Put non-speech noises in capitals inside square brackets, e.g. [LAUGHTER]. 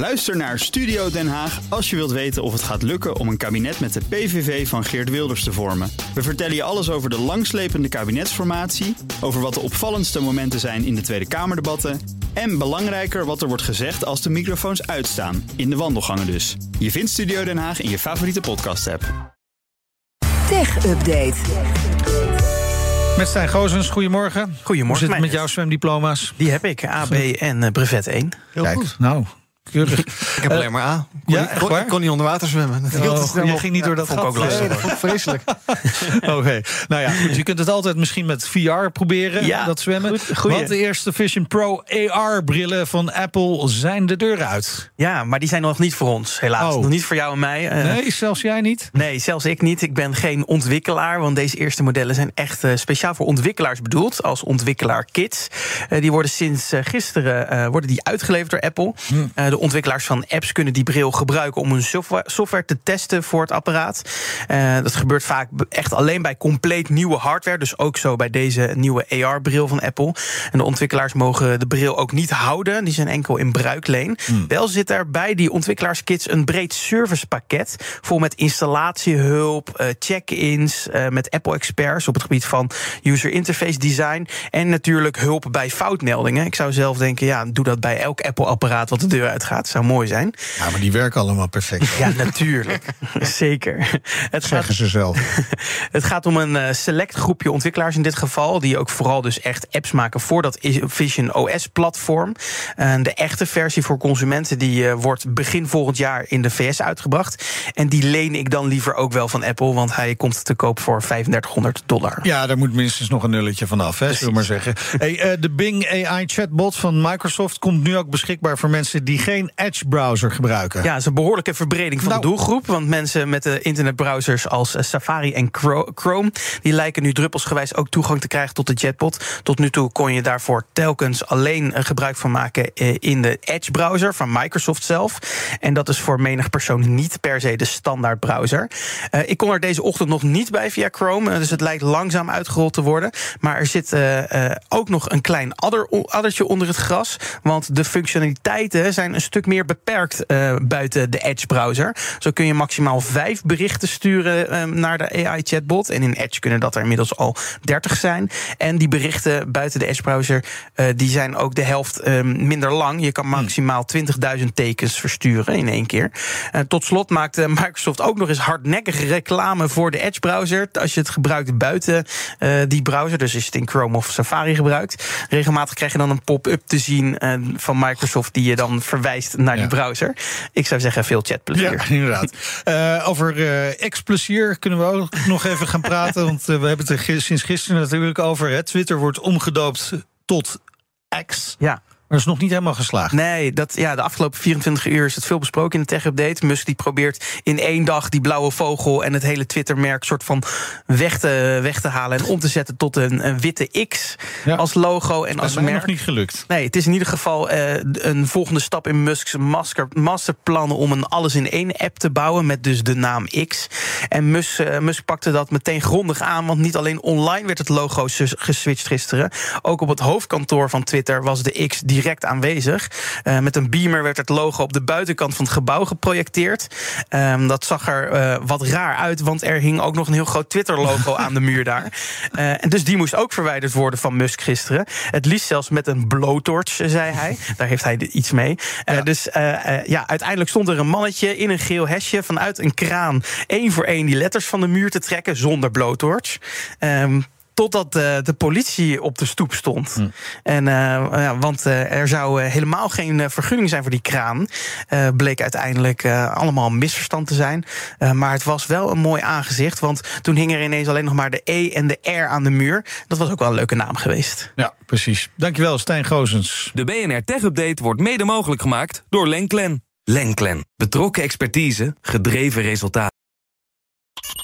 Luister naar Studio Den Haag als je wilt weten of het gaat lukken om een kabinet met de PVV van Geert Wilders te vormen. We vertellen je alles over de langslepende kabinetsformatie, over wat de opvallendste momenten zijn in de Tweede Kamerdebatten en belangrijker wat er wordt gezegd als de microfoons uitstaan, in de wandelgangen dus. Je vindt Studio Den Haag in je favoriete podcast-app. Tech Update. Met Stijn Gozens, goedemorgen. Goedemorgen, Hoe zit het met jouw zwemdiploma's? Die heb ik, AB en eh, brevet 1. Heel goed. Nou, keurig. Ik heb alleen maar A. Kon, ja, ik kon niet onder water zwemmen. Dat Oh, je op. ging niet door dat gat. ook vond ik vreselijk. [LAUGHS] Oké, nou ja, goed, je kunt het altijd misschien met VR proberen, Ja, dat zwemmen. goed, goeie. Want de eerste Vision Pro AR-brillen van Apple zijn de deur uit. Ja, maar die zijn nog niet voor ons, helaas. Oh. Nog niet voor jou en mij. Eh, Nee, zelfs jij niet? Nee, zelfs ik niet. Ik ben geen ontwikkelaar, want deze eerste modellen zijn echt eh, speciaal voor ontwikkelaars bedoeld, als ontwikkelaar kits. Eh, die worden sinds gisteren worden die uitgeleverd door Apple. Eh, de ontwikkelaars van apps kunnen die bril gebruiken om hun software, te testen voor het apparaat. Eh, dat gebeurt vaak echt alleen bij compleet nieuwe hardware, dus ook zo bij deze nieuwe AR-bril van Apple. En de ontwikkelaars mogen de bril ook niet houden, die zijn enkel in bruikleen. Wel zit er bij die ontwikkelaarskits een breed servicepakket vol met installatiehulp, eh, check-ins, eh, met Apple-experts op het gebied van user interface design en natuurlijk hulp bij foutmeldingen. Ik zou zelf denken, ja, doe dat bij elk Apple-apparaat wat de deur uitgaat. Zou mooi zijn. Ja, maar die werken allemaal perfect. Ja, natuurlijk. [LAUGHS] Zeker. Het gaat, Zeggen ze zelf. [LAUGHS] het gaat om een eh, select groepje ontwikkelaars in dit geval. Die ook vooral dus echt apps maken voor dat Vision OS-platform. De echte versie voor consumenten die eh, wordt begin volgend jaar in de VS uitgebracht. En die leen ik dan liever ook wel van Apple, want hij komt te koop voor 3500 dollar. Ja, daar moet minstens nog een nulletje vanaf, hè, zullen we maar zeggen. Hey, eh, de Bing AI chatbot van Microsoft komt nu ook beschikbaar voor mensen die geen Edge-browser gebruiken. Ja, het is een behoorlijke verbreding van Nou. de doelgroep. Want mensen met de internetbrowsers als eh, Safari en Chrome... die lijken nu druppelsgewijs ook toegang te krijgen tot de chatbot. Tot nu toe kon je daarvoor telkens alleen eh, gebruik van maken... eh, in de Edge-browser van Microsoft zelf. En dat is voor menig persoon niet per se de standaard browser. Ik kon er deze ochtend nog niet bij via Chrome... dus het lijkt langzaam uitgerold te worden. Maar er zit ook nog een klein adder, addertje onder het gras. Want de functionaliteiten zijn een stuk meer beperkt eh, buiten de Edge-browser. Zo kun je maximaal vijf berichten sturen eh, naar de AI-chatbot. En in Edge kunnen dat er inmiddels al 30 zijn. En die berichten buiten de Edge-browser eh, die zijn ook de helft eh, minder lang. Je kan maximaal 20.000 tekens versturen in één keer. Eh, tot slot maakt eh, Microsoft ook nog eens hardnekkige reclame voor de Edge-browser. Als je het gebruikt buiten die browser, dus als je het in Chrome of Safari gebruikt. Regelmatig krijg je dan een pop-up te zien van Microsoft die je dan verwijst naar die browser. Ik zou zeggen, veel chatplezier. Ja, inderdaad. Eh, over eh ex-plezier kunnen we ook [LAUGHS] nog even gaan praten. Want eh, we hebben het er sinds gisteren natuurlijk over. Hè. Twitter wordt omgedoopt tot X. Ja. Maar dat is nog niet helemaal geslaagd. Nee, dat, ja, de afgelopen 24 uur is het veel besproken in de tech-update. Musk die probeert in één dag die blauwe vogel en het hele Twitter-merk soort van weg te, weg te halen en om te zetten tot een, een witte X Ja. als logo en Dat als is merk. nog niet gelukt. Nee, het is in ieder geval eh, een volgende stap in Musk's master, masterplannen om een alles in één app te bouwen met dus de naam X. En Musk, eh, Musk pakte dat meteen grondig aan, want niet alleen online werd het logo geswitcht gisteren, ook op het hoofdkantoor van Twitter was de X direct aanwezig. Eh, met een beamer werd het logo op de buitenkant van het gebouw geprojecteerd. Ehm, dat zag er eh, wat raar uit, want er hing ook nog een heel groot Twitter-logo aan de muur daar. Eh, en dus die moest ook verwijderd worden van Musk gisteren. Het liefst zelfs met een blowtorch, zei hij. Daar heeft hij iets mee. Dus ja, uiteindelijk stond er een mannetje in een geel hesje vanuit een kraan één voor één die letters van de muur te trekken zonder blowtorch. Ehm, Totdat eh, de politie op de stoep stond. En, eh, ja, want eh, er zou eh, helemaal geen vergunning zijn voor die kraan. Eh, bleek uiteindelijk eh, allemaal een misverstand te zijn. Eh, maar het was wel een mooi aangezicht. Want toen hing er ineens alleen nog maar de E en de R aan de muur. Dat was ook wel een leuke naam geweest. Ja, precies. Dankjewel, Stijn Gozens. De BNR Tech Update wordt mede mogelijk gemaakt door Lenklen. Lenklen. Betrokken expertise, gedreven resultaten.